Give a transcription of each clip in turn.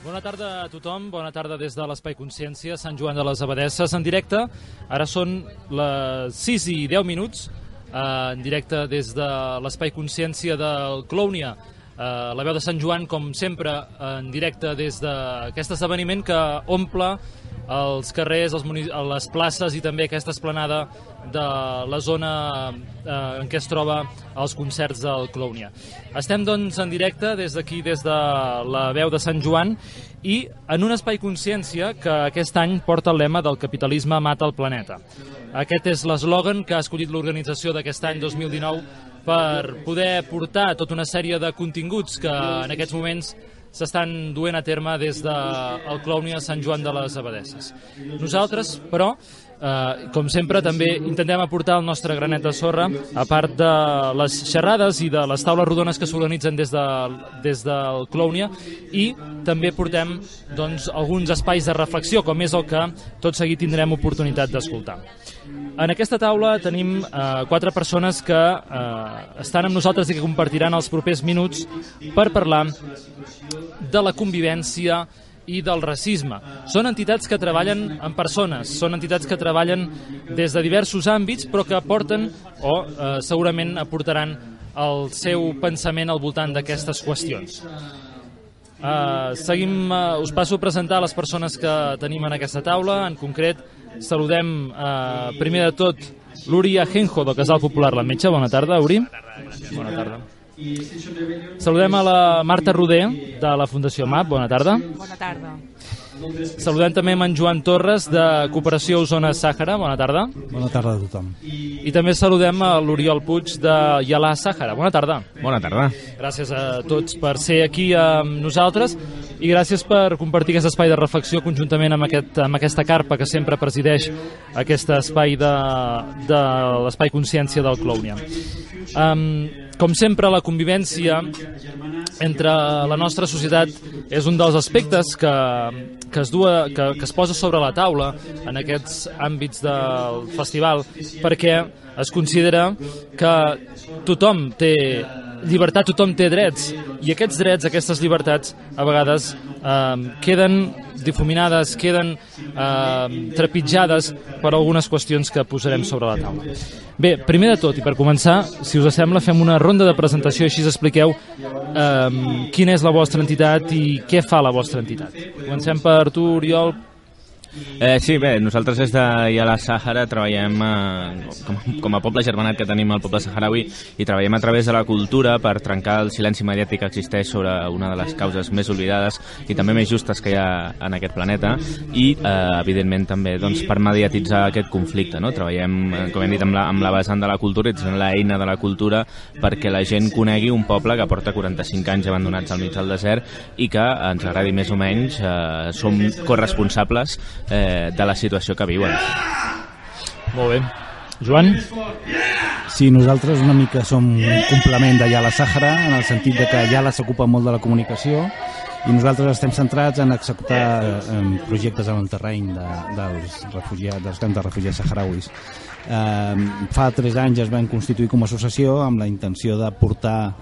Bona tarda a tothom, bona tarda des de l'Espai Consciència, Sant Joan de les Abadesses, en directe. Ara són les 6 i 10 minuts, eh, en directe des de l'Espai Consciència del Clownia, eh, la veu de Sant Joan, com sempre, en directe des d'aquest esdeveniment que omple els carrers, els les places i també aquesta esplanada de la zona eh, en què es troba els concerts del Clownia. Estem doncs en directe des d'aquí, des de la veu de Sant Joan i en un espai consciència que aquest any porta el lema del capitalisme mata el planeta. Aquest és l'eslògan que ha escollit l'organització d'aquest any 2019 per poder portar tota una sèrie de continguts que en aquests moments s'estan duent a terme des del de Clownia Sant Joan de les Abadesses. Nosaltres, però, eh, com sempre, també intentem aportar el nostre granet de sorra, a part de les xerrades i de les taules rodones que s'organitzen des, de, des del Clownia, i també portem doncs, alguns espais de reflexió, com és el que tot seguit tindrem oportunitat d'escoltar. En aquesta taula tenim eh, quatre persones que eh, estan amb nosaltres i que compartiran els propers minuts per parlar de la convivència i del racisme. Són entitats que treballen amb persones, són entitats que treballen des de diversos àmbits, però que aporten o eh, segurament aportaran el seu pensament al voltant d'aquestes qüestions. Uh, seguim, uh, us passo a presentar les persones que tenim en aquesta taula. En concret, saludem uh, primer de tot l'Uri Ajenjo del Casal Popular La Metge. Bona tarda, Uri. Bona tarda. Bona tarda. Saludem a la Marta Roder, de la Fundació MAP. Bona tarda. Bona tarda. Saludem també amb en Joan Torres, de Cooperació Osona Sàhara. Bona tarda. Bona tarda a tothom. I també saludem a l'Oriol Puig, de Yalà Sàhara. Bona tarda. Bona tarda. Gràcies a tots per ser aquí amb nosaltres i gràcies per compartir aquest espai de reflexió conjuntament amb, aquest, amb aquesta carpa que sempre presideix aquest espai de, de l'espai consciència del Clownia. Um, com sempre, la convivència entre la nostra societat és un dels aspectes que, que, es, dua, que, que es posa sobre la taula en aquests àmbits del festival perquè es considera que tothom té llibertat, tothom té drets i aquests drets, aquestes llibertats a vegades eh, queden difuminades, queden eh, trepitjades per algunes qüestions que posarem sobre la taula. Bé, primer de tot, i per començar, si us sembla, fem una ronda de presentació així expliqueu eh, quina és la vostra entitat i què fa la vostra entitat. Comencem per tu, Oriol, Eh, sí, bé, nosaltres des de la Sàhara treballem eh, com, com a poble germanat que tenim al poble saharaui i treballem a través de la cultura per trencar el silenci mediàtic que existeix sobre una de les causes més oblidades i també més justes que hi ha en aquest planeta i, eh, evidentment, també doncs, per mediatitzar aquest conflicte. No? Treballem, eh, com hem dit, amb la, amb la vessant de la cultura, és l'eina de la cultura perquè la gent conegui un poble que porta 45 anys abandonats al mig del desert i que ens agradi més o menys, eh, som corresponsables eh, de la situació que viuen. Molt bé. Joan? Sí, nosaltres una mica som un complement de Yala Sàhara, en el sentit de que Yala s'ocupa molt de la comunicació i nosaltres estem centrats en executar eh, projectes en el terreny de, dels, refugiats, dels camps de refugiats saharauis. Eh, fa tres anys es van constituir com a associació amb la intenció de portar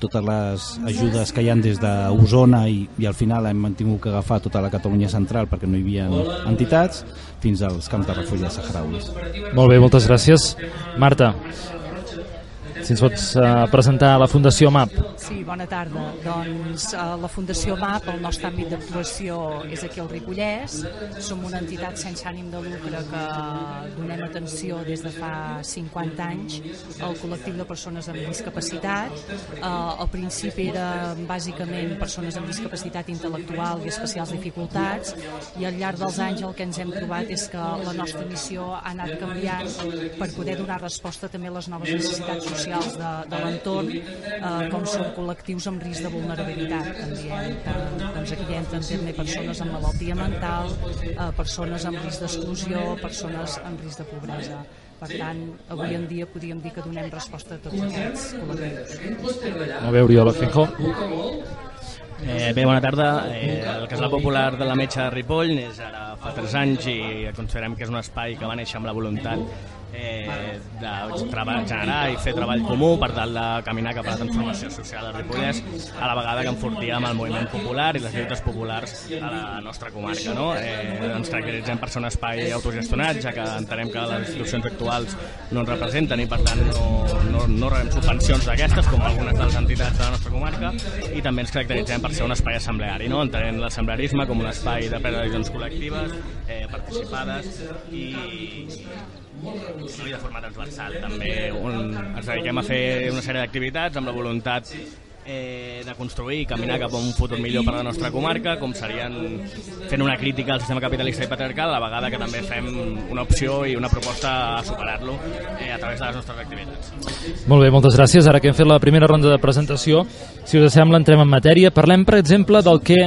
totes les ajudes que hi han des d'Osona i, i al final hem mantingut que agafar tota la Catalunya central perquè no hi havia entitats fins als camps de refugiats saharauis. Molt bé, moltes gràcies. Marta, si ens pots uh, presentar la Fundació MAP. Sí, bona tarda. Doncs uh, la Fundació MAP, el nostre àmbit d'actuació és aquí al Ripollès. Som una entitat sense ànim de lucre que donem atenció des de fa 50 anys al col·lectiu de persones amb discapacitat. Uh, al principi era bàsicament persones amb discapacitat intel·lectual i especials dificultats i al llarg dels anys el que ens hem trobat és que la nostra missió ha anat canviant per poder donar resposta també a les noves necessitats socials socials de, de l'entorn, eh, com són col·lectius amb risc de vulnerabilitat. També eh, doncs aquí hi entren també persones amb malaltia mental, eh, persones amb risc d'exclusió, persones amb risc de pobresa. Per tant, avui en dia podríem dir que donem resposta a tots aquests col·lectius. Molt bé, Oriol Fenjo. Eh, bé, bona tarda. Eh, el Casal Popular de la Metxa de Ripoll és ara fa 3 anys i considerem que és un espai que va néixer amb la voluntat eh, de treball, generar i fer treball comú per tal de caminar cap a la transformació social de Ripollès a la vegada que enfortíem el moviment popular i les lluites populars a la nostra comarca. No? Eh, ens caracteritzem per ser un espai autogestionat, ja que entenem que les institucions actuals no ens representen i per tant no, no, no rebem subvencions d'aquestes com algunes de les entitats de la nostra comarca i també ens caracteritzem per ser un espai assembleari, no? entenent l'assemblearisme com un espai de decisions col·lectives, eh, participades i, i de forma transversal. També un, ens dediquem a fer una sèrie d'activitats amb la voluntat eh, de construir i caminar cap a un futur millor per a la nostra comarca, com serien fent una crítica al sistema capitalista i patriarcal, a la vegada que també fem una opció i una proposta a superar-lo eh, a través de les nostres activitats. Molt bé, moltes gràcies. Ara que hem fet la primera ronda de presentació, si us sembla, entrem en matèria. Parlem, per exemple, del que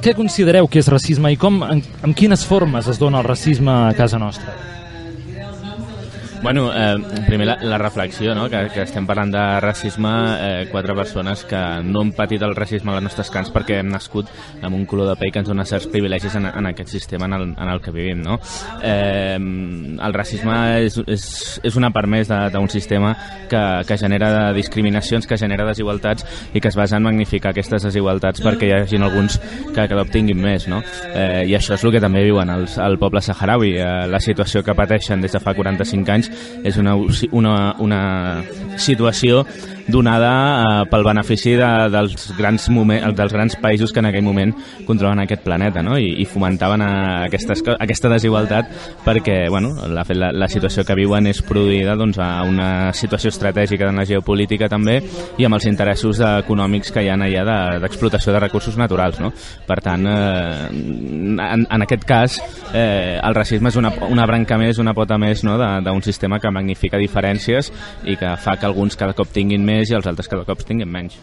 què considereu que és racisme i com, en, en quines formes es dona el racisme a casa nostra? Bueno, eh, primer la, la reflexió, no? que, que estem parlant de racisme, eh, quatre persones que no han patit el racisme a les nostres cants perquè hem nascut amb un color de pell que ens dona certs privilegis en, en aquest sistema en el, en el que vivim. No? Eh, el racisme és, és, és una part més d'un sistema que, que genera discriminacions, que genera desigualtats i que es basa en magnificar aquestes desigualtats perquè hi hagi alguns que, que l'obtinguin més. No? Eh, I això és el que també viuen els, el poble saharaui, eh, la situació que pateixen des de fa 45 anys és una, una, una situació donada eh, pel benefici de, dels, grans moment, dels grans països que en aquell moment controlen aquest planeta no? I, i fomentaven a aquestes, aquesta desigualtat perquè bueno, la, la, la situació que viuen és produïda doncs, a una situació estratègica de la geopolítica també i amb els interessos econòmics que hi ha allà d'explotació de, de recursos naturals. No? Per tant, eh, en, en aquest cas, eh, el racisme és una, una branca més, una pota més no? d'un sistema que magnifica diferències i que fa que alguns cada cop tinguin més més i els altres cada cop tinguin menys.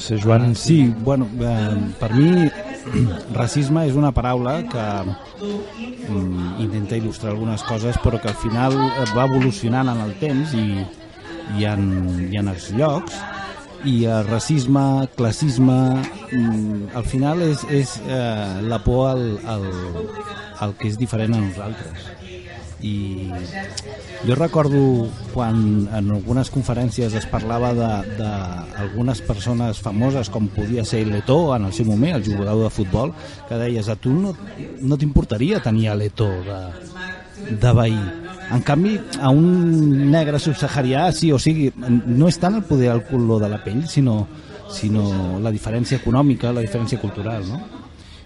Sé, Joan, sí, bueno, eh, per mi racisme és una paraula que mm, intenta il·lustrar algunes coses però que al final va evolucionant en el temps i, i, en, i en els llocs i el racisme, classisme mm, al final és, és eh, la por al, al, al que és diferent a nosaltres i jo recordo quan en algunes conferències es parlava d'algunes persones famoses com podia ser Leto en el seu moment, el jugador de futbol que deies a tu no, no t'importaria tenir a de, de veí en canvi, a un negre subsaharià, sí, o sigui, no és tant el poder al color de la pell, sinó, sinó la diferència econòmica, la diferència cultural, no?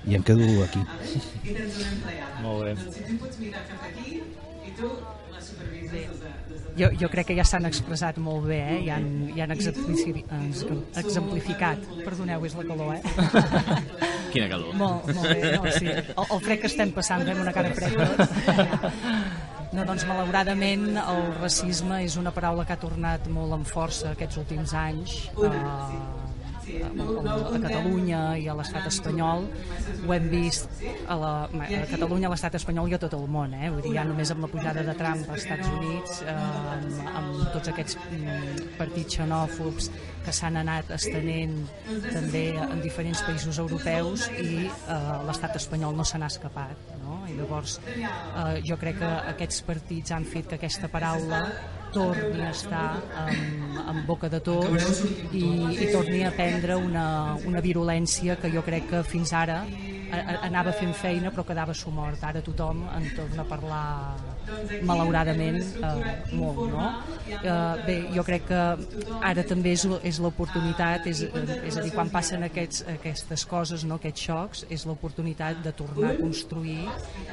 I em quedo aquí. Molt bé. Jo, jo crec que ja s'han expressat molt bé, eh? ja han, ja han exemplificat. Perdoneu, és la calor, eh? Quina calor. Molt, molt bé, no, sí. El, el fred que estem passant, fem una cara fred No, doncs malauradament el racisme és una paraula que ha tornat molt en força aquests últims anys. Uh, a Catalunya i a l'estat espanyol ho hem vist a, la, a Catalunya, a l'estat espanyol i a tot el món eh? Vull dir, ja només amb la pujada de Trump als Estats Units eh, amb, amb tots aquests mm, partits xenòfobs que s'han anat estenent també en diferents països europeus i eh, l'estat espanyol no se n'ha escapat no? i llavors eh, jo crec que aquests partits han fet que aquesta paraula torni a estar en, en boca de tots i, i torni a prendre una, una virulència que jo crec que fins ara anava fent feina però quedava sumort. Ara tothom en torna a parlar malauradament eh, molt, no? Eh, bé, jo crec que ara també és, és l'oportunitat, és, és a dir, quan passen aquests, aquestes coses, no, aquests xocs, és l'oportunitat de tornar a construir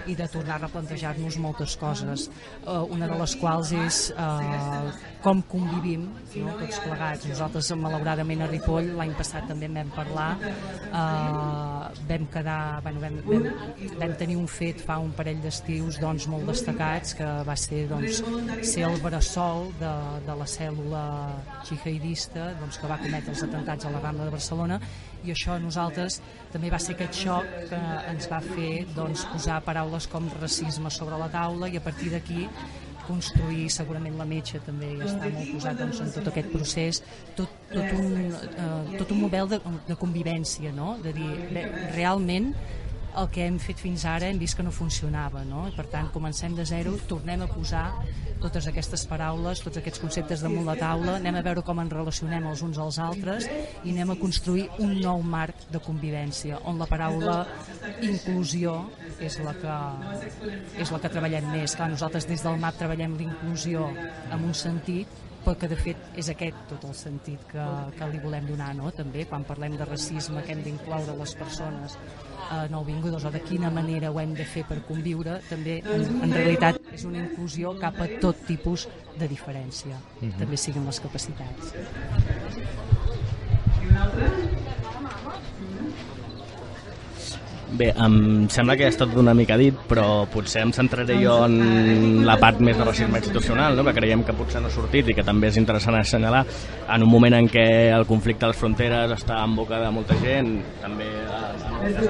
i de tornar a replantejar-nos moltes coses. Eh, una de les quals és eh, com convivim no, tots plegats. Nosaltres, malauradament, a Ripoll, l'any passat també en vam parlar, eh, vam quedar, bueno, vam, vam, vam tenir un fet fa un parell d'estius doncs, molt destacat Estats, que va ser doncs, ser el bressol de, de la cèl·lula jihadista doncs, que va cometre els atentats a la Rambla de Barcelona i això a nosaltres també va ser aquest xoc que ens va fer doncs, posar paraules com racisme sobre la taula i a partir d'aquí construir, segurament la metge també està molt posat doncs, en tot aquest procés, tot, tot, un, eh, tot un model de, de convivència, no? de dir, bé, realment el que hem fet fins ara hem vist que no funcionava, no? I per tant, comencem de zero, tornem a posar totes aquestes paraules, tots aquests conceptes damunt la taula, anem a veure com ens relacionem els uns als altres i anem a construir un nou marc de convivència, on la paraula inclusió és la que, és la que treballem més. Clar, nosaltres des del MAP treballem l'inclusió en un sentit però que de fet és aquest tot el sentit que, que li volem donar no? també quan parlem de racisme que hem d'incloure les persones eh, nouvingudes o de quina manera ho hem de fer per conviure també en, en realitat és una inclusió cap a tot tipus de diferència uh -huh. també siguin les capacitats i una altra? Bé, em sembla que ha estat una mica dit, però potser em centraré jo en la part més de racisme institucional, no? que creiem que potser no ha sortit i que també és interessant assenyalar en un moment en què el conflicte a les fronteres està en boca de molta gent, també a,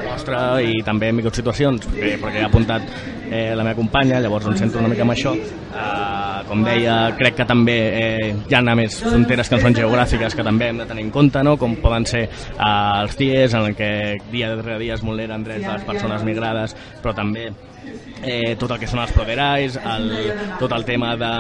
nostra i també en microsituacions, perquè, perquè ha apuntat eh, la meva companya, llavors em centro una mica en això. Eh, com deia, crec que també eh, hi ha més fronteres que no són geogràfiques que també hem de tenir en compte, no? com poden ser eh, els TIEs, en què dia darrere dia es vulneren drets de les persones migrades, però també eh, tot el que són els proderais, el, tot el tema de,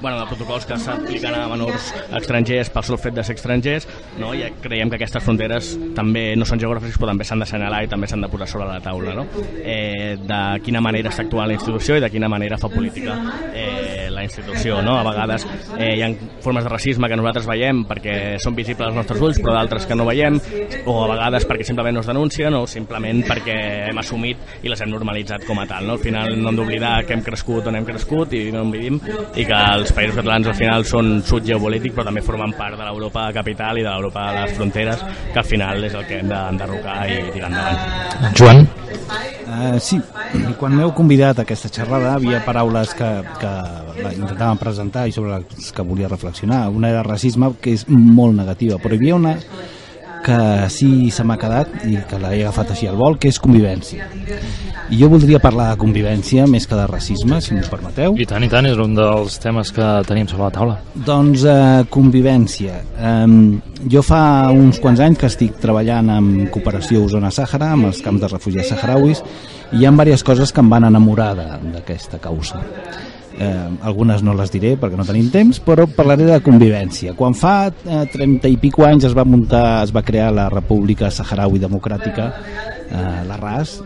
bueno, de protocols que s'apliquen a menors estrangers pel sol fet de ser estrangers, no? i creiem que aquestes fronteres també no són geogràfiques però també s'han d'assenyalar i també s'han de posar sobre la taula. No? Eh, de quina manera està actuant la institució i de quina manera fa política eh, la institució. No? A vegades eh, hi ha formes de racisme que nosaltres veiem perquè són visibles als nostres ulls però d'altres que no veiem o a vegades perquè simplement no es denuncien o simplement perquè hem assumit i les hem normalitzat com a tal. No? Al final no hem d'oblidar que hem crescut on hem crescut i no en vivim i que els països catalans al final són sud geopolític però també formen part de l'Europa capital i de l'Europa de les fronteres que al final és el que hem d'enderrocar i tirar endavant. Joan? Uh, sí, quan m'heu convidat a aquesta xerrada havia paraules que, que intentàvem presentar i sobre les que volia reflexionar. Una era racisme, que és molt negativa, però hi havia una que sí se m'ha quedat i que l'he agafat així al vol, que és convivència. I jo voldria parlar de convivència més que de racisme, si m'ho permeteu. I tant, i tant, és un dels temes que tenim sobre la taula. Doncs eh, convivència. Um, jo fa uns quants anys que estic treballant amb cooperació Osona-Sàhara, amb els camps de refugiats saharauis, i hi ha diverses coses que em van enamorar d'aquesta causa eh, algunes no les diré perquè no tenim temps, però parlaré de convivència. Quan fa eh, 30 i pico anys es va muntar, es va crear la República Saharaui Democràtica, eh, la RAS,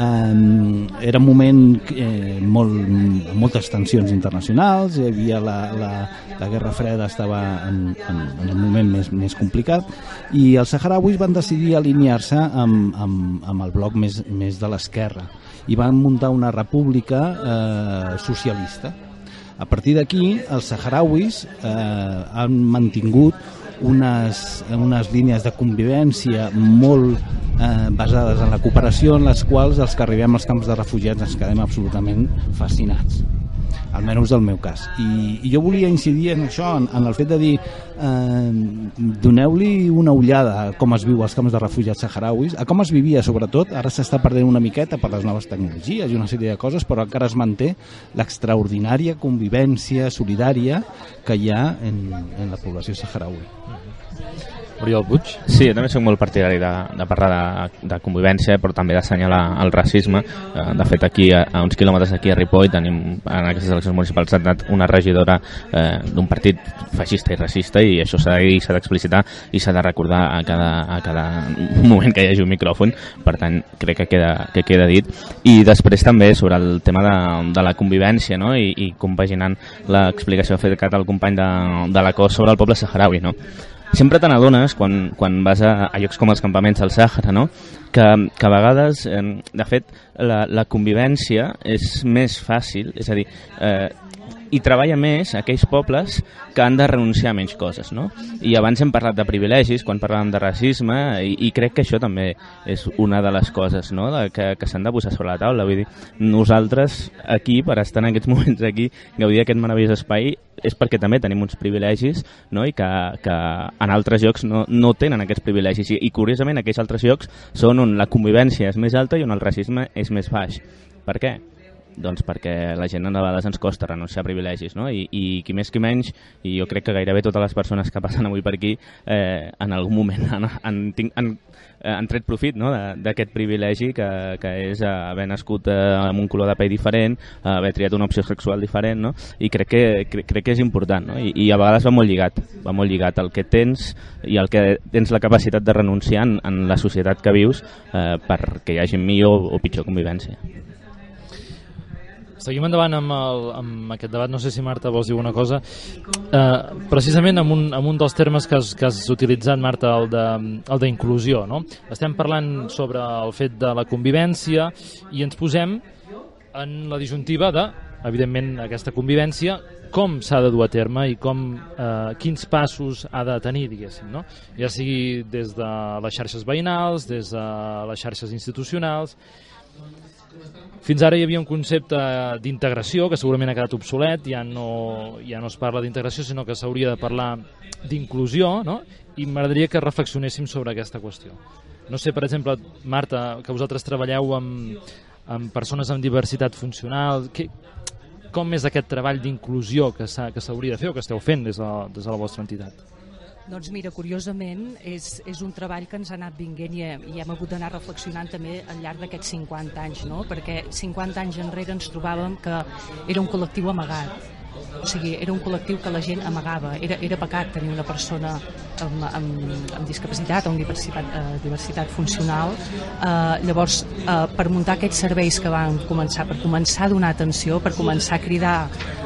eh, era un moment eh, molt, amb moltes tensions internacionals, hi havia la, la, la Guerra Freda estava en, en, en un moment més, més complicat i els saharauis van decidir alinear-se amb, amb, amb el bloc més, més de l'esquerra i van muntar una república eh, socialista. A partir d'aquí, els saharauis eh, han mantingut unes, unes línies de convivència molt eh, basades en la cooperació en les quals els que arribem als camps de refugiats ens quedem absolutament fascinats almenys del meu cas. I, i jo volia incidir en això, en, en el fet de dir eh, doneu-li una ullada a com es viu als camps de refugiats saharauis, a com es vivia sobretot, ara s'està perdent una miqueta per les noves tecnologies i una sèrie de coses, però encara es manté l'extraordinària convivència solidària que hi ha en, en la població saharaui. Oriol Puig? Sí, jo també soc molt partidari de, de parlar de, de convivència, però també d'assenyalar el racisme. Eh, de fet, aquí, a, uns quilòmetres d'aquí a Ripoll, tenim en aquestes eleccions municipals ha anat una regidora eh, d'un partit feixista i racista i això s'ha s'ha d'explicitar i s'ha de recordar a cada, a cada moment que hi hagi un micròfon. Per tant, crec que queda, que queda dit. I després també sobre el tema de, de la convivència no? I, i compaginant l'explicació que ha fet el company de, de la COS sobre el poble saharaui. No? Sempre te n'adones quan, quan vas a, a llocs com els campaments al Sàhara, no? que, que a vegades, eh, de fet, la, la convivència és més fàcil, és a dir, eh, i treballa més aquells pobles que han de renunciar a menys coses, no? I abans hem parlat de privilegis, quan parlàvem de racisme, i, i crec que això també és una de les coses no? de, que, que s'han de posar sobre la taula. Vull dir, nosaltres aquí, per estar en aquests moments aquí, gaudir d'aquest meravellós espai, és perquè també tenim uns privilegis no? i que, que en altres llocs no, no tenen aquests privilegis. I, I curiosament, aquells altres llocs són on la convivència és més alta i on el racisme és més baix. Per què? Doncs perquè la gent a vegades ens costa renunciar a privilegis, no? I, i qui més qui menys, i jo crec que gairebé totes les persones que passen avui per aquí eh, en algun moment han, han, han, han, han tret profit no? d'aquest privilegi que, que és haver nascut eh, amb un color de pell diferent, haver triat una opció sexual diferent, no? i crec que, crec, crec que és important, no? I, i a vegades va molt lligat, va molt lligat el que tens i el que tens la capacitat de renunciar en, en la societat que vius eh, perquè hi hagi millor o pitjor convivència. Seguim endavant amb, el, amb aquest debat, no sé si Marta vols dir una cosa. Eh, precisament amb un, amb un dels termes que has, que has utilitzat, Marta, el d'inclusió. No? Estem parlant sobre el fet de la convivència i ens posem en la disjuntiva de, evidentment, aquesta convivència, com s'ha de dur a terme i com, eh, quins passos ha de tenir, diguéssim, no? ja sigui des de les xarxes veïnals, des de les xarxes institucionals, fins ara hi havia un concepte d'integració que segurament ha quedat obsolet, ja no, ja no es parla d'integració, sinó que s'hauria de parlar d'inclusió, no? i m'agradaria que reflexionéssim sobre aquesta qüestió. No sé, per exemple, Marta, que vosaltres treballeu amb, amb persones amb diversitat funcional, que, com és aquest treball d'inclusió que s'hauria de fer o que esteu fent des de, des de la vostra entitat? Doncs mira, curiosament, és, és un treball que ens ha anat vinguent i, i hem hagut d'anar reflexionant també al llarg d'aquests 50 anys, no? perquè 50 anys enrere ens trobàvem que era un col·lectiu amagat, o sigui, era un col·lectiu que la gent amagava, era, era pecat tenir una persona amb, amb, amb discapacitat o amb diversitat, eh, diversitat funcional. Eh, llavors, eh, per muntar aquests serveis que van començar, per començar a donar atenció, per començar a cridar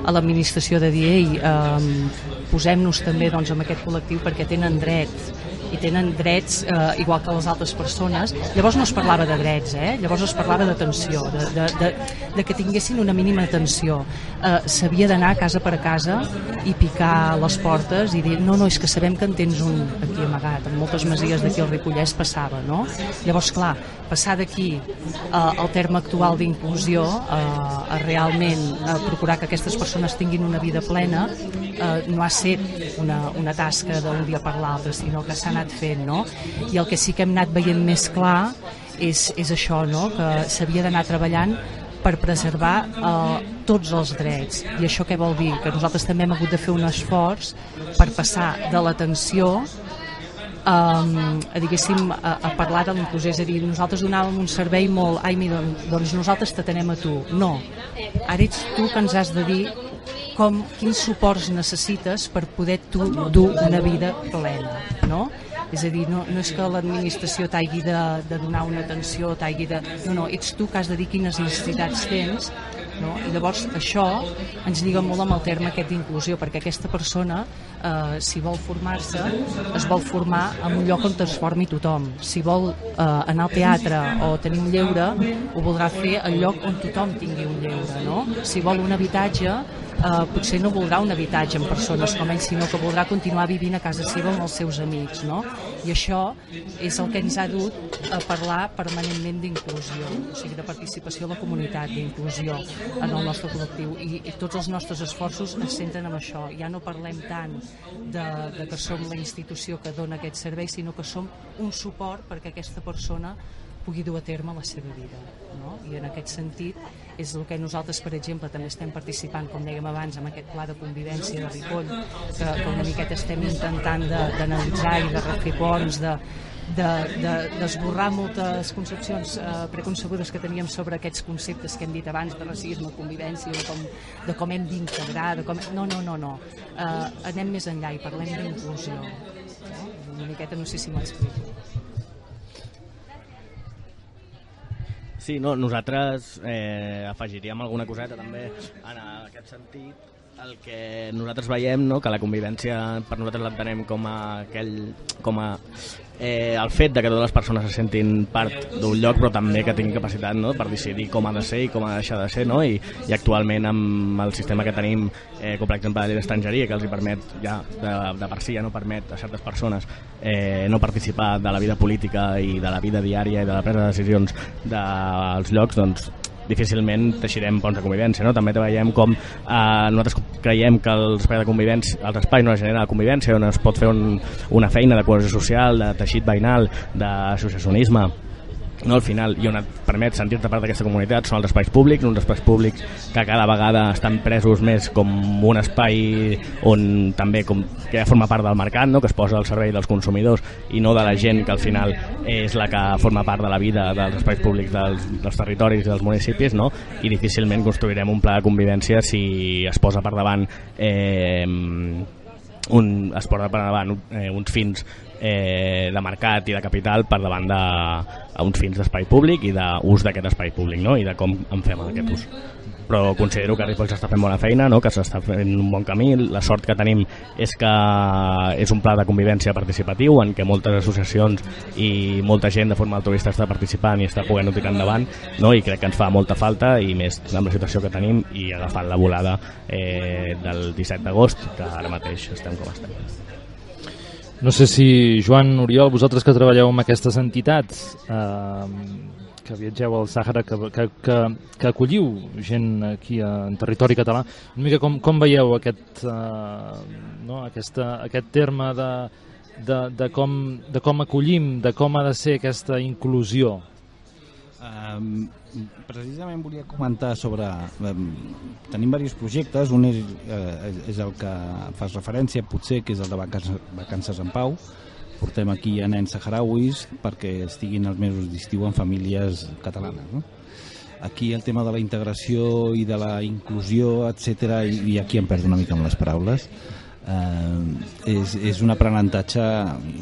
a l'administració de dir, ei, eh, posem-nos també doncs, amb aquest col·lectiu perquè tenen drets i tenen drets eh, igual que les altres persones. Llavors no es parlava de drets, eh? llavors es parlava d'atenció, de, de, de, de que tinguessin una mínima atenció. Eh, S'havia d'anar casa per casa i picar les portes i dir no, no, és que sabem que en tens un aquí amagat. En moltes masies d'aquí al Ripollès passava, no? Llavors, clar, passar d'aquí eh, al terme actual d'inclusió eh, a realment a procurar que aquestes persones tinguin una vida plena eh, no ha set una, una tasca d'un dia per l'altre, sinó que s'ha anat fent, no? I el que sí que hem anat veient més clar és, és això, no? que s'havia d'anar treballant per preservar eh, tots els drets. I això què vol dir? Que nosaltres també hem hagut de fer un esforç per passar de l'atenció um, a, diguéssim, a, a parlar de l'inclusió, és a dir, nosaltres donàvem un servei molt, ai, mira, doncs nosaltres t'atenem a tu. No, ara ets tu que ens has de dir com, quins suports necessites per poder tu dur una vida plena, no? És a dir, no, no és que l'administració t'hagi de, de donar una atenció, t'hagi de... No, no, ets tu que has de dir quines necessitats tens no? I llavors això ens lliga molt amb el terme aquest d'inclusió, perquè aquesta persona, eh, si vol formar-se, es vol formar en un lloc on es formi tothom. Si vol eh, anar al teatre o tenir un lleure, ho voldrà fer al lloc on tothom tingui un lleure. No? Si vol un habitatge, eh, potser no voldrà un habitatge amb persones com ell, sinó que voldrà continuar vivint a casa seva amb els seus amics. No? I això és el que ens ha dut a parlar permanentment d'inclusió, o sigui, de participació a la comunitat, d'inclusió en el nostre col·lectiu i, i tots els nostres esforços es centren en això. Ja no parlem tant de, de que som la institució que dona aquest servei, sinó que som un suport perquè aquesta persona pugui dur a terme la seva vida. No? I en aquest sentit és el que nosaltres, per exemple, també estem participant, com dèiem abans, amb aquest pla de convivència de Ripoll, que, que una miqueta estem intentant d'analitzar i de refer ponts, de, d'esborrar de, de, moltes concepcions eh, preconcebudes que teníem sobre aquests conceptes que hem dit abans de racisme, convivència, de com, de com hem d'integrar, de com... No, no, no, no. Eh, anem més enllà i parlem d'inclusió. Una miqueta, no sé si m'explico. Sí, no, nosaltres eh, afegiríem alguna coseta també en aquest sentit el que nosaltres veiem, no, que la convivència per nosaltres l'entenem com a aquell com a eh, el fet de que totes les persones se sentin part d'un lloc però també que tinguin capacitat no, per decidir com ha de ser i com ha de deixar de ser no? I, i actualment amb el sistema que tenim eh, com per exemple de l'estrangeria que els hi permet ja de, de per si ja no permet a certes persones eh, no participar de la vida política i de la vida diària i de la presa de decisions dels llocs doncs difícilment teixirem ponts de convivència. No? També veiem com eh, nosaltres creiem que els espais de convivència, els espais no generen la convivència, on es pot fer un, una feina de cohesió social, de teixit veïnal, d'associacionisme, no, al final, i on et permet sentir-te part d'aquesta comunitat són els espais públics, uns espais públics que cada vegada estan presos més com un espai on també com que ja forma part del mercat, no? que es posa al servei dels consumidors i no de la gent que al final és la que forma part de la vida dels espais públics dels, dels territoris i dels municipis no? i difícilment construirem un pla de convivència si es posa per davant eh, un, es posa per davant eh, uns fins eh, de mercat i de capital per davant de uns fins d'espai públic i d'ús d'aquest espai públic no? i de com en fem aquest ús però considero que Ripoll s'està fent bona feina, no? que s'està fent un bon camí. La sort que tenim és que és un pla de convivència participatiu en què moltes associacions i molta gent de forma altruista està participant i està podent tirar endavant no? i crec que ens fa molta falta i més amb la situació que tenim i agafant la volada eh, del 17 d'agost que ara mateix estem com estem. No sé si, Joan, Oriol, vosaltres que treballeu amb aquestes entitats, eh, que viatgeu al Sàhara, que, que, que, que acolliu gent aquí en territori català, una mica com, com veieu aquest, eh, no, aquesta, aquest terme de, de, de, com, de com acollim, de com ha de ser aquesta inclusió? Um, precisament volia comentar sobre... Um, tenim diversos projectes, un és, uh, és el que fas referència, potser, que és el de vacances, vacances en pau. Portem aquí a nens saharauis perquè estiguin els mesos d'estiu en famílies catalanes. No? Aquí el tema de la integració i de la inclusió, etc i, aquí em perdo una mica amb les paraules, eh, és, és un aprenentatge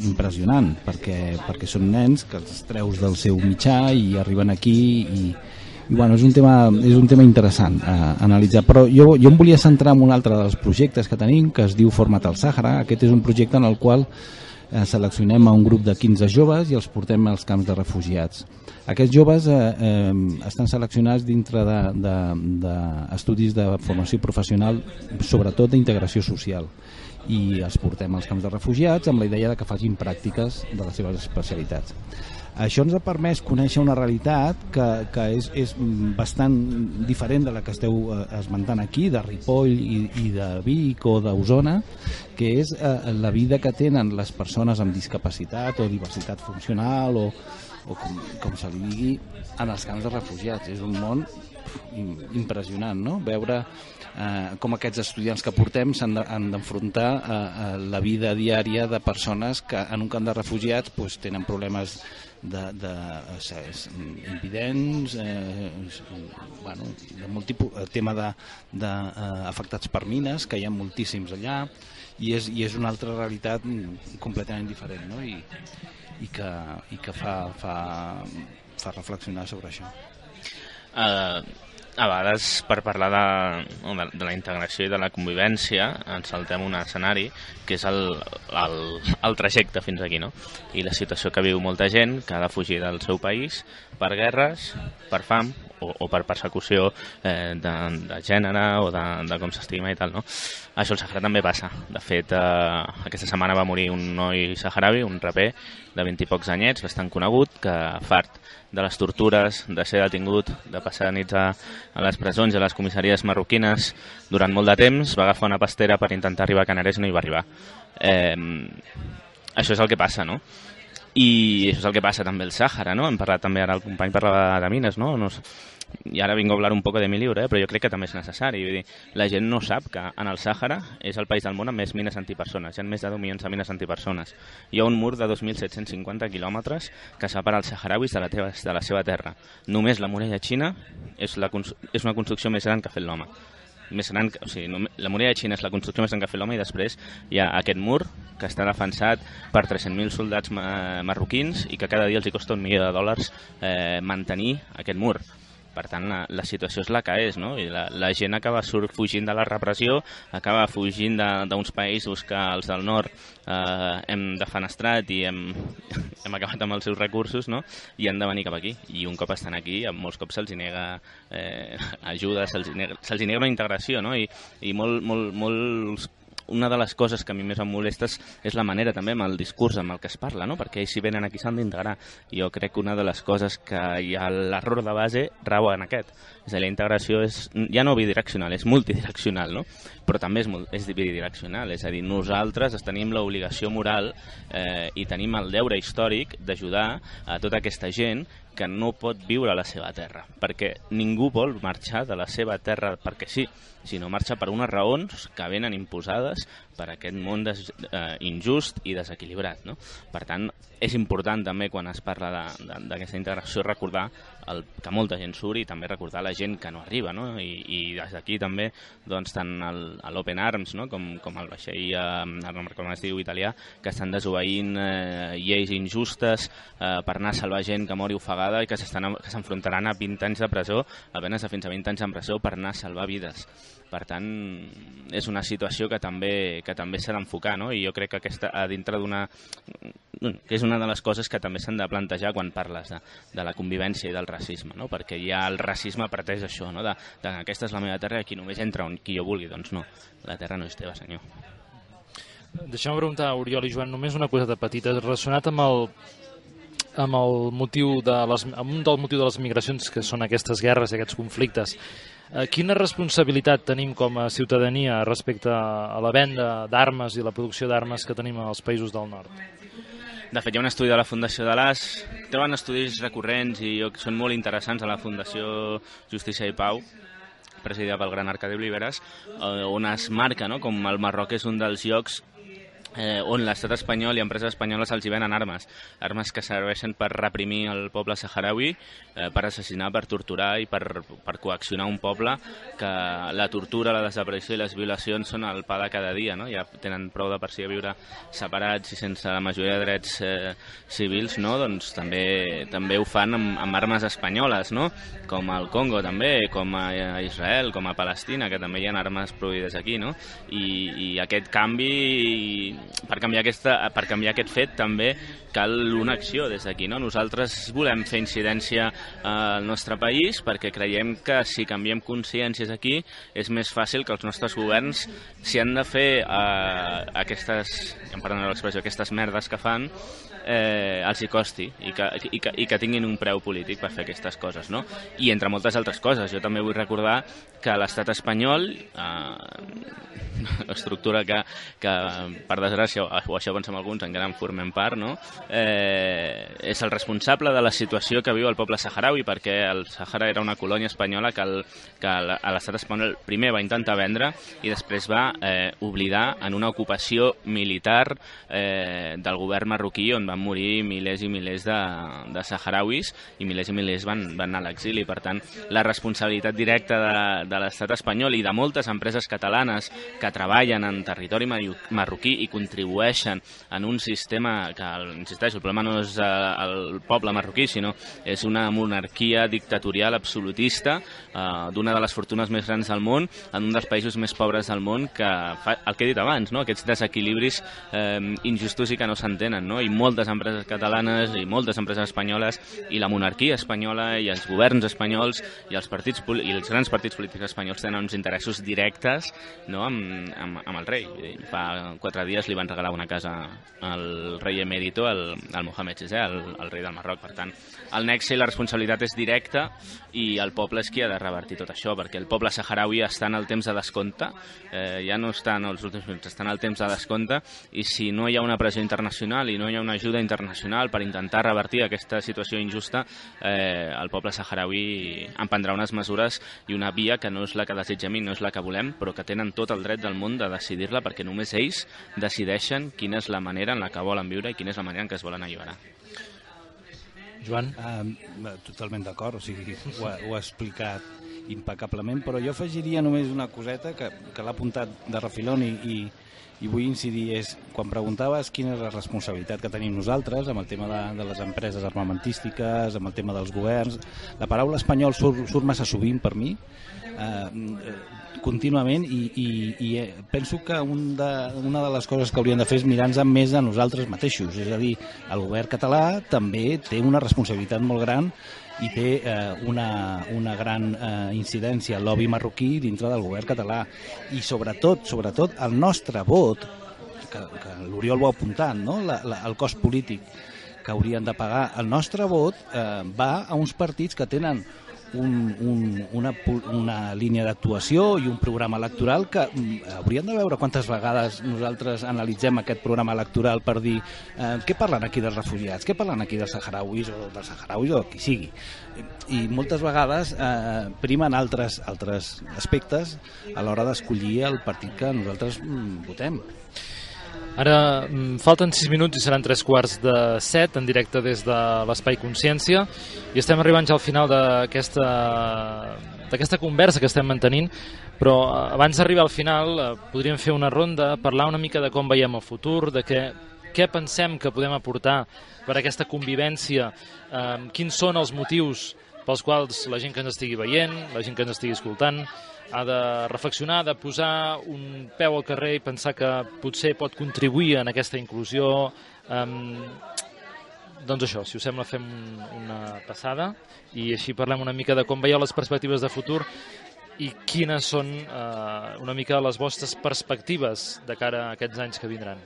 impressionant perquè, perquè són nens que els treus del seu mitjà i arriben aquí i, i bueno, és un tema, és un tema interessant a analitzar, però jo, jo em volia centrar en un altre dels projectes que tenim que es diu Format al Sàhara, aquest és un projecte en el qual eh, seleccionem a un grup de 15 joves i els portem als camps de refugiats. Aquests joves eh, eh, estan seleccionats dintre d'estudis de, de, de formació professional, sobretot d'integració social i els portem als camps de refugiats amb la idea de que facin pràctiques de les seves especialitats. Això ens ha permès conèixer una realitat que, que és, és bastant diferent de la que esteu eh, esmentant aquí, de Ripoll i, i de Vic o d'Osona, que és eh, la vida que tenen les persones amb discapacitat o diversitat funcional o, o com, com se li digui, en els camps de refugiats. És un món impressionant, no? Veure eh, com aquests estudiants que portem s'han d'enfrontar a, a la vida diària de persones que en un camp de refugiats pues, tenen problemes de, de eh, invidents, eh, bueno, de molt tipus, el tema d'afectats de, de, eh, afectats per mines, que hi ha moltíssims allà, i és, i és una altra realitat completament diferent, no? I, i que, i que fa, fa, fa reflexionar sobre això. Uh, a vegades per parlar de, de, de la integració i de la convivència ens saltem un escenari que és el, el, el trajecte fins aquí no? i la situació que viu molta gent que ha de fugir del seu país per guerres, per fam o, o per persecució eh, de, de gènere o de, de com s'estima i tal no? això al Sahara també passa de fet eh, aquesta setmana va morir un noi saharaui, un raper de 20 i pocs anyets, bastant conegut que fart de les tortures, de ser detingut, de passar nits a, a les presons i a les comissaries marroquines durant molt de temps, va agafar una pastera per intentar arribar a Canàries i no hi va arribar. Eh, això és el que passa, no? I això és el que passa també al Sàhara, no? Hem parlat també, ara el company parlava de mines, no? no i ara vinc a hablar un poc de mi llibre, eh? però jo crec que també és necessari. Vull dir, la gent no sap que en el Sàhara és el país del món amb més mines antipersones. Hi ha més de 10 milions de mines antipersones. Hi ha un mur de 2.750 quilòmetres que separa els saharauis de la, teva, de la seva terra. Només la muralla xina és, la, és una construcció més gran que ha fet l'home més gran, o sigui, la muralla de Xina és la construcció més gran que ha fet l'home i després hi ha aquest mur que està defensat per 300.000 soldats marroquins i que cada dia els hi costa un milió de dòlars eh, mantenir aquest mur per tant la, la situació és la que és no? i la, la gent acaba surt fugint de la repressió acaba fugint d'uns països que els del nord eh, hem defenestrat i hem, hem acabat amb els seus recursos no? i han de venir cap aquí i un cop estan aquí molts cops se'ls nega eh, ajuda, se'ls nega, se nega una integració no? i, i molt, molt, molts una de les coses que a mi més em molesta és la manera també amb el discurs amb el que es parla, no? perquè si venen aquí s'han d'integrar. Jo crec que una de les coses que hi ha l'error de base rau en aquest. És a dir, la integració és ja no bidireccional, és multidireccional, no? però també és, és bidireccional. És a dir, nosaltres tenim l'obligació moral eh, i tenim el deure històric d'ajudar a tota aquesta gent que no pot viure a la seva terra, perquè ningú vol marxar de la seva terra perquè sí, sinó marxa per unes raons que venen imposades per aquest món des, eh, injust i desequilibrat. No? Per tant, és important també quan es parla d'aquesta integració recordar el, que molta gent surt i també recordar la gent que no arriba no? I, i des d'aquí també doncs, tant l'Open Arms no? com, com el vaixell eh, com es diu italià que estan desobeint eh, lleis injustes eh, per anar a salvar gent que mori ofegada i que s'enfrontaran a 20 anys de presó a penes de fins a 20 anys de presó per anar a salvar vides per tant, és una situació que també, que també s'ha d'enfocar, no? I jo crec que aquesta, a dintre d'una... que és una de les coses que també s'han de plantejar quan parles de, de la convivència i del racisme, no? Perquè ja el racisme preteix això, no? De, de aquesta és la meva terra i aquí només entra on qui jo vulgui. Doncs no, la terra no és teva, senyor. Deixem-me preguntar, Oriol i Joan, només una cosa petita. Relacionat amb el, amb el motiu de les, amb un del motiu de les migracions que són aquestes guerres i aquests conflictes Eh, quina responsabilitat tenim com a ciutadania respecte a la venda d'armes i la producció d'armes que tenim als països del nord? De fet, hi ha un estudi de la Fundació de l'AS, troben estudis recurrents i que són molt interessants a la Fundació Justícia i Pau, presidida pel gran Arcadi Oliveres, eh, on es marca no? com el Marroc és un dels llocs eh, on l'estat espanyol i empreses espanyoles els hi venen armes, armes que serveixen per reprimir el poble saharaui, eh, per assassinar, per torturar i per, per coaccionar un poble que la tortura, la desaparició i les violacions són el pa de cada dia, no? ja tenen prou de per si a viure separats i sense la majoria de drets eh, civils, no? doncs també, també ho fan amb, amb armes espanyoles, no? com al Congo també, com a Israel, com a Palestina, que també hi ha armes produïdes aquí, no? I, i aquest canvi per canviar, aquesta, per canviar aquest fet també cal una acció des d'aquí. No? Nosaltres volem fer incidència al nostre país perquè creiem que si canviem consciències aquí és més fàcil que els nostres governs, si han de fer eh, aquestes, em l'expressió, aquestes merdes que fan, eh, els hi costi i que, i, que, i que tinguin un preu polític per fer aquestes coses, no? I entre moltes altres coses. Jo també vull recordar que l'estat espanyol eh, estructura que, que per desgràcia, o això pensem alguns, encara en formem part, no? eh, és el responsable de la situació que viu el poble saharaui, perquè el Sahara era una colònia espanyola que, el, que l'estat espanyol primer va intentar vendre i després va eh, oblidar en una ocupació militar eh, del govern marroquí on van morir milers i milers de, de saharauis i milers i milers van, van anar a l'exili. Per tant, la responsabilitat directa de, de l'estat espanyol i de moltes empreses catalanes que treballen en territori marroquí i contribueixen en un sistema que, insisteixo, el problema no és eh, el poble marroquí, sinó és una monarquia dictatorial absolutista eh, d'una de les fortunes més grans del món, en un dels països més pobres del món, que fa el que he dit abans, no? aquests desequilibris eh, injustos i que no s'entenen, no? i moltes empreses catalanes i moltes empreses espanyoles i la monarquia espanyola i els governs espanyols i els partits i els grans partits polítics espanyols tenen uns interessos directes no? amb, amb, amb el rei. Fa quatre dies li van regalar una casa al rei emèrito, al, al Mohamed VI, el, el rei del Marroc. Per tant, el nexe i la responsabilitat és directa i el poble és qui ha de revertir tot això, perquè el poble saharaui està en el temps de descompte, eh, ja no està en els últims minuts, està en el temps de descompte, i si no hi ha una pressió internacional i no hi ha una ajuda internacional per intentar revertir aquesta situació injusta, eh, el poble saharaui emprendrà unes mesures i una via que no és la que desitgem i no és la que volem, però que tenen tot el dret del món de decidir-la perquè només ells decideixen quina és la manera en la que volen viure i quina és la manera en què es volen alliberar. Joan? Uh, totalment d'acord, o sigui, ho, ha, ho ha explicat impecablement, però jo afegiria només una coseta que, que l'ha apuntat de refilón i, i, i vull incidir és, quan preguntaves quina és la responsabilitat que tenim nosaltres amb el tema de, de les empreses armamentístiques, amb el tema dels governs, la paraula espanyol surt, surt massa sovint per mi, eh, contínuament i, i, i eh, penso que un de, una de les coses que hauríem de fer és mirar-nos més a nosaltres mateixos, és a dir, el govern català també té una responsabilitat molt gran i té eh, una, una gran eh, incidència el lobby marroquí dintre del govern català i sobretot, sobretot el nostre vot que, que l'Oriol ho ha apuntat no? la, la, el cost polític que haurien de pagar el nostre vot eh, va a uns partits que tenen un, un, una, una línia d'actuació i un programa electoral que mm, hauríem de veure quantes vegades nosaltres analitzem aquest programa electoral per dir eh, què parlen aquí dels refugiats, què parlen aquí dels saharauis o dels saharauis o qui sigui. I moltes vegades eh, primen altres, altres aspectes a l'hora d'escollir el partit que nosaltres mm, votem. Ara mm, falten 6 minuts i seran 3 quarts de 7 en directe des de l'Espai Consciència i estem arribant ja al final d'aquesta d'aquesta conversa que estem mantenint però eh, abans d'arribar al final eh, podríem fer una ronda, parlar una mica de com veiem el futur, de què, què pensem que podem aportar per aquesta convivència, eh, quins són els motius pels quals la gent que ens estigui veient, la gent que ens estigui escoltant, ha de reflexionar, de posar un peu al carrer i pensar que potser pot contribuir en aquesta inclusió. Um, doncs això, si us sembla fem una passada i així parlem una mica de com veieu les perspectives de futur i quines són eh, una mica les vostres perspectives de cara a aquests anys que vindran.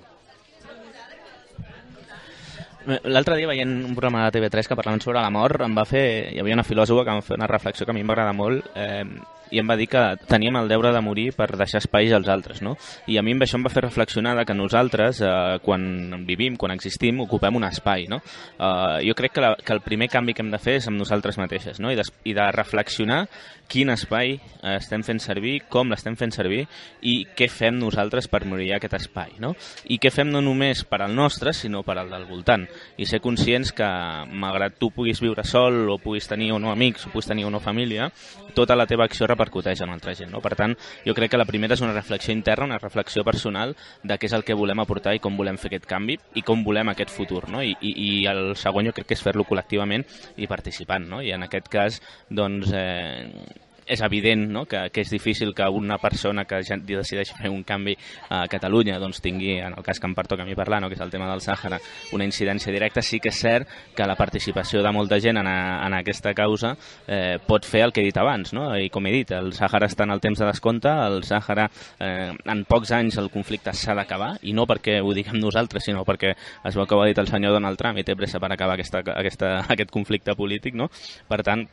L'altre dia veient un programa de TV3 que parlaven sobre la mort, em va fer, hi havia una filòsofa que em va fer una reflexió que a mi em va agradar molt, eh, i em va dir que teníem el deure de morir per deixar espais als altres, no? I a mi això em va fer reflexionar que nosaltres, eh, quan vivim, quan existim, ocupem un espai, no? Eh, jo crec que, la, que el primer canvi que hem de fer és amb nosaltres mateixes, no? I de, i de reflexionar quin espai estem fent servir, com l'estem fent servir i què fem nosaltres per morir aquest espai, no? I què fem no només per al nostre, sinó per al del voltant. I ser conscients que, malgrat tu puguis viure sol o puguis tenir o no amics o puguis tenir o no família, tota la teva acció repercuteix en altra gent. No? Per tant, jo crec que la primera és una reflexió interna, una reflexió personal de què és el que volem aportar i com volem fer aquest canvi i com volem aquest futur. No? I, i, i el segon jo crec que és fer-lo col·lectivament i participant. No? I en aquest cas, doncs, eh, és evident no? que, que és difícil que una persona que ja decideix fer un canvi a Catalunya doncs, tingui, en el cas que em pertoca a mi parlar, no? que és el tema del Sàhara, una incidència directa. Sí que és cert que la participació de molta gent en, a, en aquesta causa eh, pot fer el que he dit abans. No? I com he dit, el Sàhara està en el temps de descompte, el Sàhara eh, en pocs anys el conflicte s'ha d'acabar, i no perquè ho diguem nosaltres, sinó perquè es veu que ho ha dit el senyor Donald Trump i té pressa per acabar aquesta, aquesta, aquest conflicte polític. No? Per tant,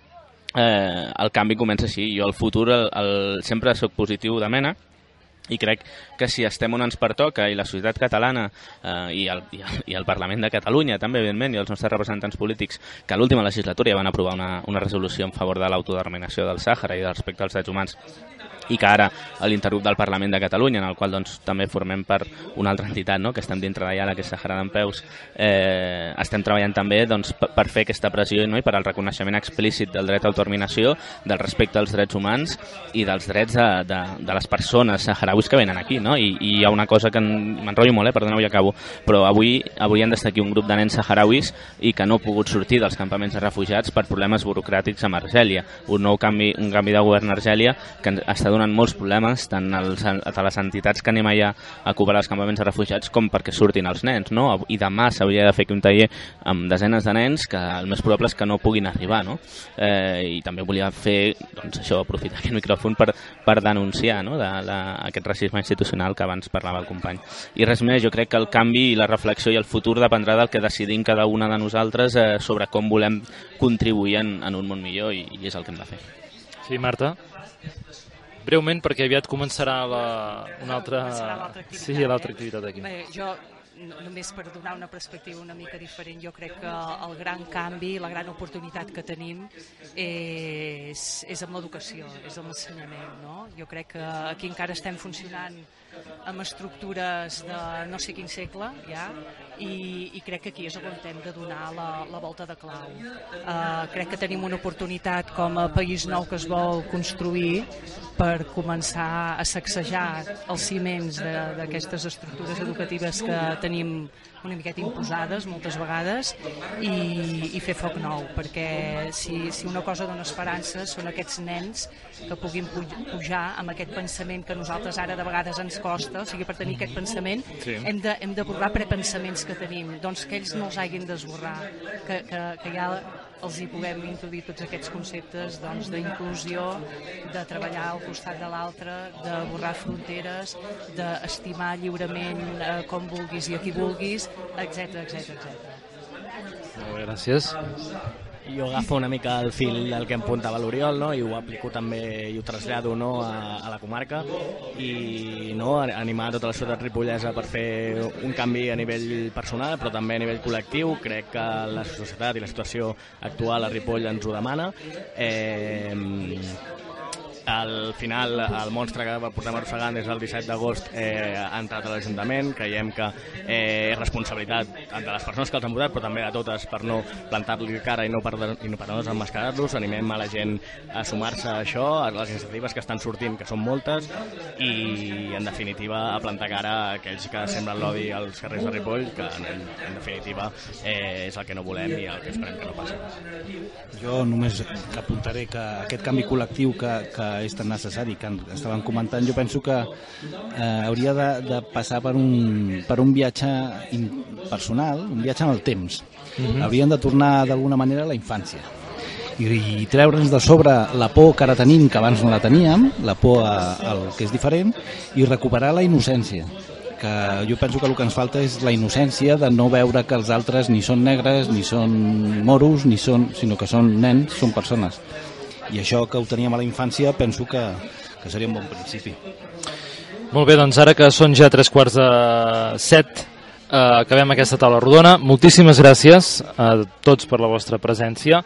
eh, el canvi comença així. Jo al futur el, el, sempre sóc positiu de mena, i crec que si estem on ens pertoca i la societat catalana eh, i, el, i, el, i el Parlament de Catalunya també, evidentment, i els nostres representants polítics que a l'última legislatura ja van aprovar una, una resolució en favor de l'autodeterminació del Sàhara i respecte als drets humans i que ara a l'intergrup del Parlament de Catalunya, en el qual doncs, també formem per una altra entitat no? que estem dintre d'allà, la que és Sahara d'en Peus, eh, estem treballant també doncs, per, fer aquesta pressió no? i per al reconeixement explícit del dret a autodeterminació, del respecte als drets humans i dels drets de, de, de les persones saharauis que venen aquí. No? I, I hi ha una cosa que m'enrotllo molt, eh? perdoneu, ja acabo, però avui haurien d'estar aquí un grup de nens saharauis i que no ha pogut sortir dels campaments de refugiats per problemes burocràtics amb Argèlia. Un nou canvi, un canvi de govern a Argèlia que està donant molts problemes tant als, a les entitats que anem allà a cobrar els campaments de refugiats com perquè surtin els nens, no? I demà s'hauria de fer un taller amb desenes de nens que el més probable és que no puguin arribar, no? Eh, I també volia fer, doncs això, aprofitar aquest micròfon per, per denunciar no? de, de, aquest racisme institucional que abans parlava el company. I res més, jo crec que el canvi i la reflexió i el futur dependrà del que decidim cada una de nosaltres eh, sobre com volem contribuir en, en un món millor i, i és el que hem de fer. Sí, Marta? Breument, perquè aviat començarà la, una altra... Sí, l'altra activitat aquí. Bé, jo només per donar una perspectiva una mica diferent, jo crec que el gran canvi, la gran oportunitat que tenim és, és amb l'educació, és amb l'ensenyament. No? Jo crec que aquí encara estem funcionant amb estructures de no sé quin segle, ja, i, i crec que aquí és on hem de donar la, la volta de clau. Uh, crec que tenim una oportunitat com a país nou que es vol construir per començar a sacsejar els ciments d'aquestes estructures educatives que tenim una miqueta imposades moltes vegades i, i fer foc nou perquè si, si una cosa dona esperança són aquests nens que puguin pujar amb aquest pensament que nosaltres ara de vegades ens costa, o sigui, per tenir aquest pensament sí. hem, de, hem de borrar prepensaments que tenim, doncs que ells no els hagin d'esborrar, que, que, que ja els hi puguem introduir tots aquests conceptes doncs, d'inclusió, de treballar al costat de l'altre, de borrar fronteres, d'estimar lliurement eh, com vulguis i a qui vulguis, etc etc etc. Gràcies. Jo agafo una mica el fil del que em puntava l'Oriol no? i ho aplico també i ho trasllado no? a, a la comarca i no? animar tota la ciutat ripollesa per fer un canvi a nivell personal però també a nivell col·lectiu crec que la societat i la situació actual a Ripoll ens ho demana eh, al final el monstre que portem arrossegant des del 17 d'agost eh, ha entrat a l'Ajuntament, creiem que eh, és responsabilitat de les persones que els han votat però també de totes per no plantar-li cara i no per, i no per no desenmascarar-los animem a la gent a sumar-se a això a les iniciatives que estan sortint, que són moltes i en definitiva a plantar cara a aquells que sembren l'odi als carrers de Ripoll que en, en definitiva eh, és el que no volem i el que esperem que no passi. Jo només apuntaré que aquest canvi col·lectiu que, que és tan necessari que estaven comentant, jo penso que eh, hauria de, de passar per un, per un viatge personal, un viatge en el temps. Mm -hmm. Haurien de tornar d'alguna manera a la infància i, i treure'ns de sobre la por que ara tenim, que abans no la teníem, la por a, al que és diferent, i recuperar la innocència que jo penso que el que ens falta és la innocència de no veure que els altres ni són negres, ni són moros, ni són, sinó que són nens, són persones i això que ho teníem a la infància penso que, que seria un bon principi. Molt bé, doncs ara que són ja tres quarts de set, eh, acabem aquesta taula rodona. Moltíssimes gràcies a tots per la vostra presència.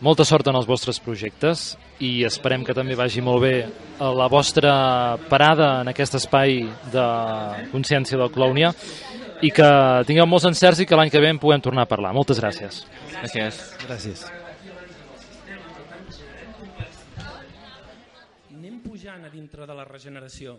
Molta sort en els vostres projectes i esperem que també vagi molt bé la vostra parada en aquest espai de consciència del Clownia i que tingueu molts encerts i que l'any que ve en puguem tornar a parlar. Moltes gràcies. Gràcies. Gràcies. pujant a dintre de la regeneració.